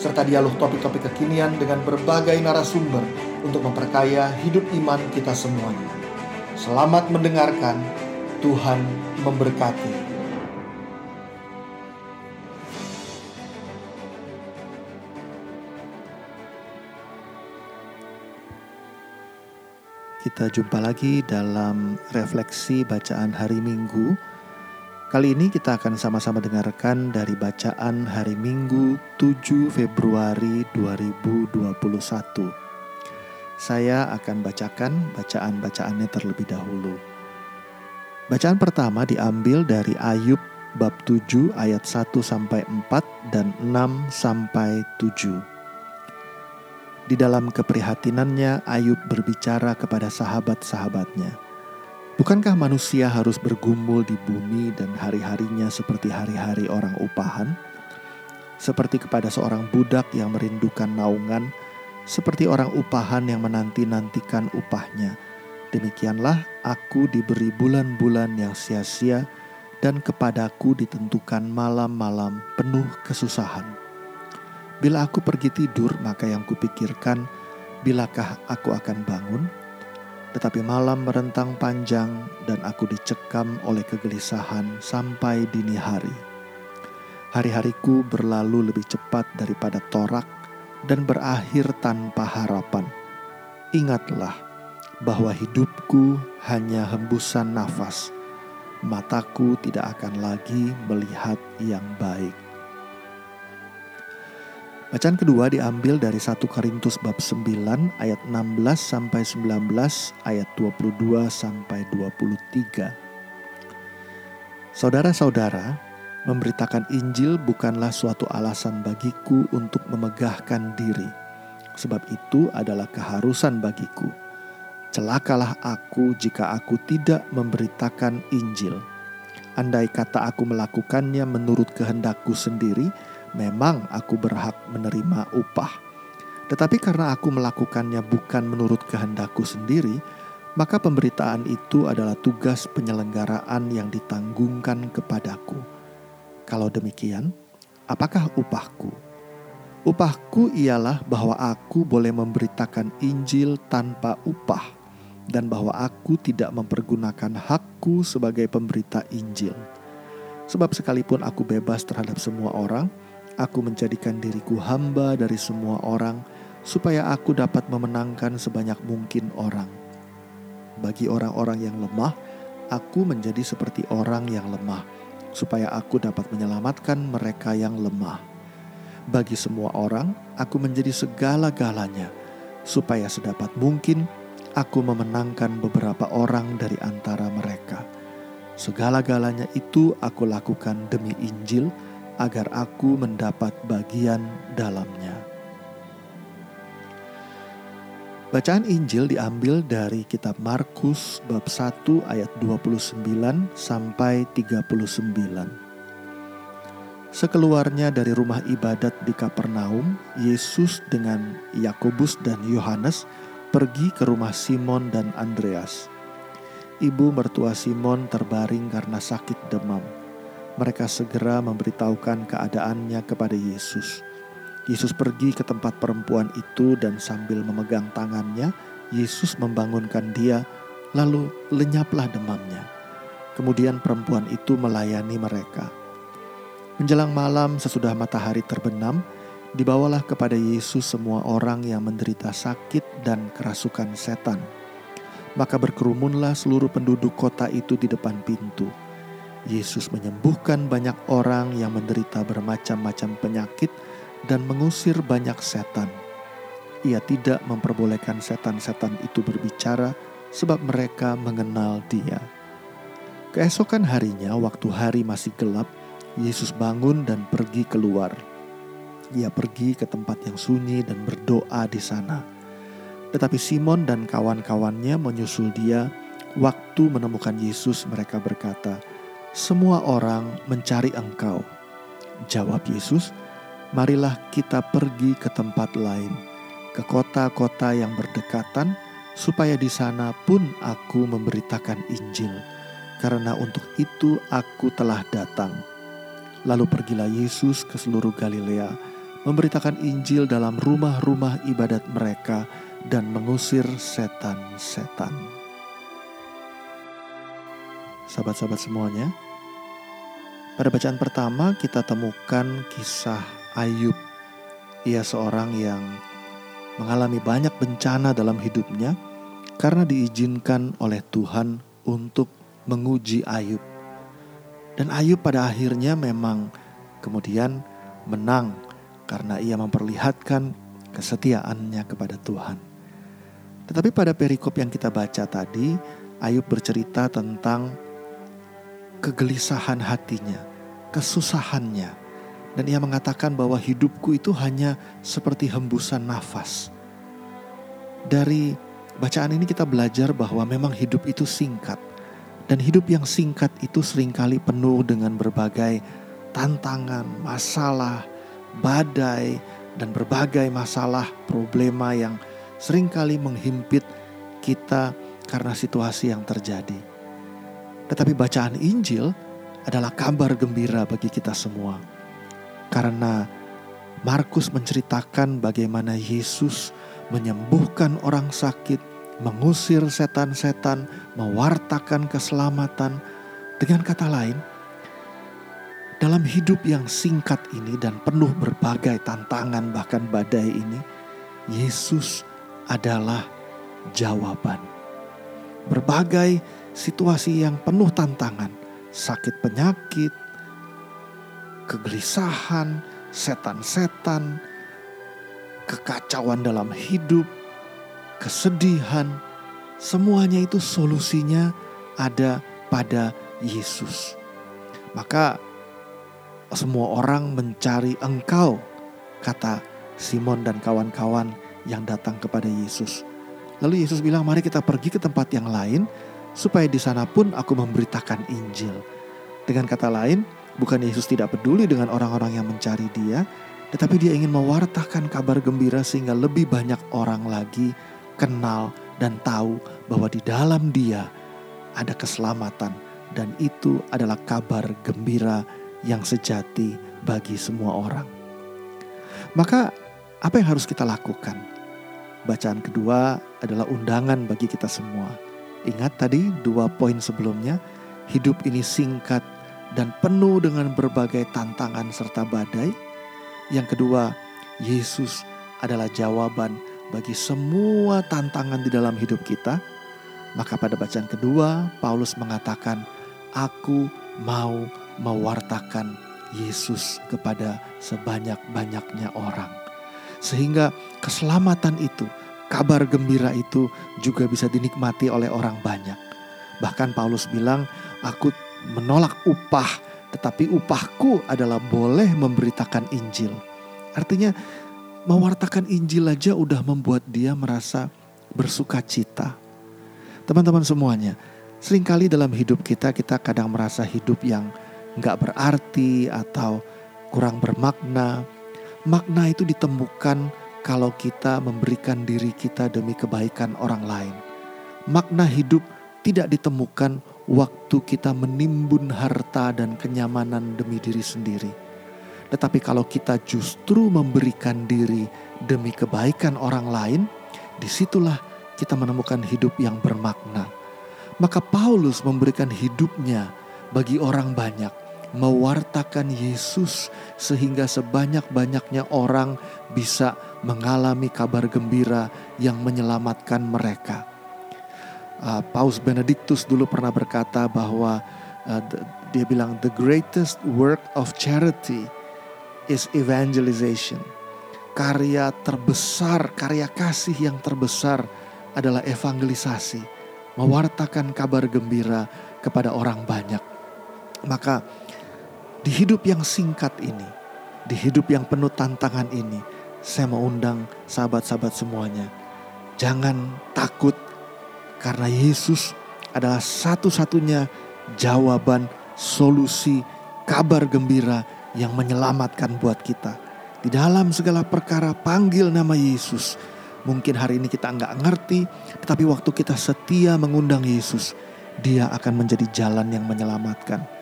serta dialog topik-topik kekinian dengan berbagai narasumber untuk memperkaya hidup iman kita semuanya. Selamat mendengarkan, Tuhan memberkati. Kita jumpa lagi dalam refleksi bacaan hari Minggu. Kali ini kita akan sama-sama dengarkan dari bacaan hari Minggu 7 Februari 2021. Saya akan bacakan bacaan-bacaannya terlebih dahulu. Bacaan pertama diambil dari Ayub bab 7 ayat 1 sampai 4 dan 6 sampai 7. Di dalam keprihatinannya Ayub berbicara kepada sahabat-sahabatnya. Bukankah manusia harus bergumul di bumi dan hari-harinya seperti hari-hari orang upahan? Seperti kepada seorang budak yang merindukan naungan, seperti orang upahan yang menanti-nantikan upahnya. Demikianlah aku diberi bulan-bulan yang sia-sia dan kepadaku ditentukan malam-malam penuh kesusahan. Bila aku pergi tidur, maka yang kupikirkan, bilakah aku akan bangun? Tetapi malam merentang panjang dan aku dicekam oleh kegelisahan sampai dini hari. Hari-hariku berlalu lebih cepat daripada torak dan berakhir tanpa harapan. Ingatlah bahwa hidupku hanya hembusan nafas. Mataku tidak akan lagi melihat yang baik. Bacaan kedua diambil dari 1 Korintus bab 9 ayat 16 sampai 19 ayat 22 sampai 23. Saudara-saudara, Memberitakan Injil bukanlah suatu alasan bagiku untuk memegahkan diri, sebab itu adalah keharusan bagiku. Celakalah aku jika aku tidak memberitakan Injil. Andai kata aku melakukannya menurut kehendakku sendiri, memang aku berhak menerima upah. Tetapi karena aku melakukannya bukan menurut kehendakku sendiri, maka pemberitaan itu adalah tugas penyelenggaraan yang ditanggungkan kepadaku kalau demikian, apakah upahku? Upahku ialah bahwa aku boleh memberitakan Injil tanpa upah, dan bahwa aku tidak mempergunakan hakku sebagai pemberita Injil. Sebab sekalipun aku bebas terhadap semua orang, aku menjadikan diriku hamba dari semua orang, supaya aku dapat memenangkan sebanyak mungkin orang. Bagi orang-orang yang lemah, aku menjadi seperti orang yang lemah supaya aku dapat menyelamatkan mereka yang lemah. Bagi semua orang, aku menjadi segala-galanya, supaya sedapat mungkin aku memenangkan beberapa orang dari antara mereka. Segala-galanya itu aku lakukan demi Injil, agar aku mendapat bagian dalamnya. Bacaan Injil diambil dari kitab Markus bab 1 ayat 29 sampai 39. Sekeluarnya dari rumah ibadat di Kapernaum, Yesus dengan Yakobus dan Yohanes pergi ke rumah Simon dan Andreas. Ibu mertua Simon terbaring karena sakit demam. Mereka segera memberitahukan keadaannya kepada Yesus. Yesus pergi ke tempat perempuan itu dan sambil memegang tangannya, Yesus membangunkan dia, lalu lenyaplah demamnya. Kemudian perempuan itu melayani mereka. Menjelang malam sesudah matahari terbenam, dibawalah kepada Yesus semua orang yang menderita sakit dan kerasukan setan. Maka berkerumunlah seluruh penduduk kota itu di depan pintu. Yesus menyembuhkan banyak orang yang menderita bermacam-macam penyakit, dan mengusir banyak setan. Ia tidak memperbolehkan setan-setan itu berbicara sebab mereka mengenal dia. Keesokan harinya waktu hari masih gelap, Yesus bangun dan pergi keluar. Ia pergi ke tempat yang sunyi dan berdoa di sana. Tetapi Simon dan kawan-kawannya menyusul dia. Waktu menemukan Yesus, mereka berkata, "Semua orang mencari Engkau." Jawab Yesus, "Marilah kita pergi ke tempat lain, ke kota-kota yang berdekatan, supaya di sana pun aku memberitakan Injil, karena untuk itu aku telah datang." Lalu pergilah Yesus ke seluruh Galilea, memberitakan Injil dalam rumah-rumah ibadat mereka dan mengusir setan-setan. Sahabat-sahabat semuanya, pada bacaan pertama kita temukan kisah Ayub. Ia seorang yang mengalami banyak bencana dalam hidupnya karena diizinkan oleh Tuhan untuk menguji Ayub. Dan Ayub pada akhirnya memang kemudian menang karena ia memperlihatkan kesetiaannya kepada Tuhan. Tetapi pada perikop yang kita baca tadi, Ayub bercerita tentang kegelisahan hatinya, kesusahannya. Dan ia mengatakan bahwa hidupku itu hanya seperti hembusan nafas. Dari bacaan ini kita belajar bahwa memang hidup itu singkat dan hidup yang singkat itu sering kali penuh dengan berbagai tantangan, masalah, badai, dan berbagai masalah, problema yang sering kali menghimpit kita karena situasi yang terjadi. Tetapi bacaan Injil adalah kabar gembira bagi kita semua. Karena Markus menceritakan bagaimana Yesus menyembuhkan orang sakit, mengusir setan-setan, mewartakan keselamatan. Dengan kata lain, dalam hidup yang singkat ini dan penuh berbagai tantangan, bahkan badai ini, Yesus adalah jawaban. Berbagai situasi yang penuh tantangan, sakit penyakit, kegelisahan, setan-setan, kekacauan dalam hidup, kesedihan, semuanya itu solusinya ada pada Yesus. Maka semua orang mencari engkau, kata Simon dan kawan-kawan yang datang kepada Yesus. Lalu Yesus bilang, mari kita pergi ke tempat yang lain, supaya di sana pun aku memberitakan Injil. Dengan kata lain, bukan Yesus tidak peduli dengan orang-orang yang mencari dia, tetapi dia ingin mewartakan kabar gembira sehingga lebih banyak orang lagi kenal dan tahu bahwa di dalam Dia ada keselamatan, dan itu adalah kabar gembira yang sejati bagi semua orang. Maka, apa yang harus kita lakukan? Bacaan kedua adalah undangan bagi kita semua. Ingat tadi dua poin sebelumnya, hidup ini singkat dan penuh dengan berbagai tantangan serta badai. Yang kedua, Yesus adalah jawaban bagi semua tantangan di dalam hidup kita, maka pada bacaan kedua Paulus mengatakan, "Aku mau mewartakan Yesus kepada sebanyak-banyaknya orang." Sehingga keselamatan itu, kabar gembira itu juga bisa dinikmati oleh orang banyak. Bahkan Paulus bilang, "Aku menolak upah, tetapi upahku adalah boleh memberitakan Injil." Artinya mewartakan Injil aja udah membuat dia merasa bersuka cita. Teman-teman semuanya, sering kali dalam hidup kita kita kadang merasa hidup yang nggak berarti atau kurang bermakna. Makna itu ditemukan kalau kita memberikan diri kita demi kebaikan orang lain. Makna hidup tidak ditemukan waktu kita menimbun harta dan kenyamanan demi diri sendiri tetapi kalau kita justru memberikan diri demi kebaikan orang lain, di situlah kita menemukan hidup yang bermakna. Maka Paulus memberikan hidupnya bagi orang banyak, mewartakan Yesus sehingga sebanyak-banyaknya orang bisa mengalami kabar gembira yang menyelamatkan mereka. Uh, Paus Benedictus dulu pernah berkata bahwa uh, dia bilang the greatest work of charity is evangelization. Karya terbesar, karya kasih yang terbesar adalah evangelisasi, mewartakan kabar gembira kepada orang banyak. Maka di hidup yang singkat ini, di hidup yang penuh tantangan ini, saya mau undang sahabat-sahabat semuanya. Jangan takut karena Yesus adalah satu-satunya jawaban, solusi, kabar gembira yang menyelamatkan buat kita. Di dalam segala perkara panggil nama Yesus. Mungkin hari ini kita nggak ngerti, tetapi waktu kita setia mengundang Yesus, dia akan menjadi jalan yang menyelamatkan.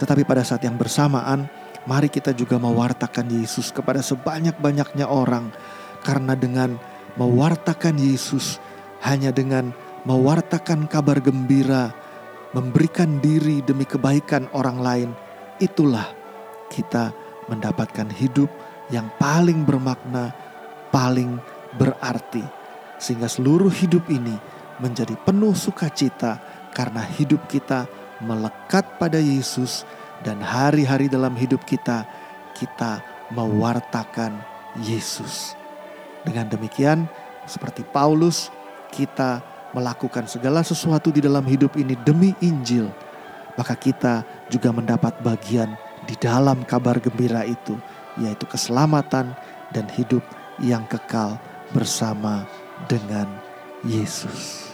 Tetapi pada saat yang bersamaan, mari kita juga mewartakan Yesus kepada sebanyak-banyaknya orang. Karena dengan mewartakan Yesus, hanya dengan mewartakan kabar gembira, memberikan diri demi kebaikan orang lain, itulah kita mendapatkan hidup yang paling bermakna, paling berarti. Sehingga seluruh hidup ini menjadi penuh sukacita karena hidup kita melekat pada Yesus dan hari-hari dalam hidup kita kita mewartakan Yesus. Dengan demikian, seperti Paulus, kita melakukan segala sesuatu di dalam hidup ini demi Injil, maka kita juga mendapat bagian di dalam kabar gembira itu, yaitu keselamatan dan hidup yang kekal bersama dengan Yesus.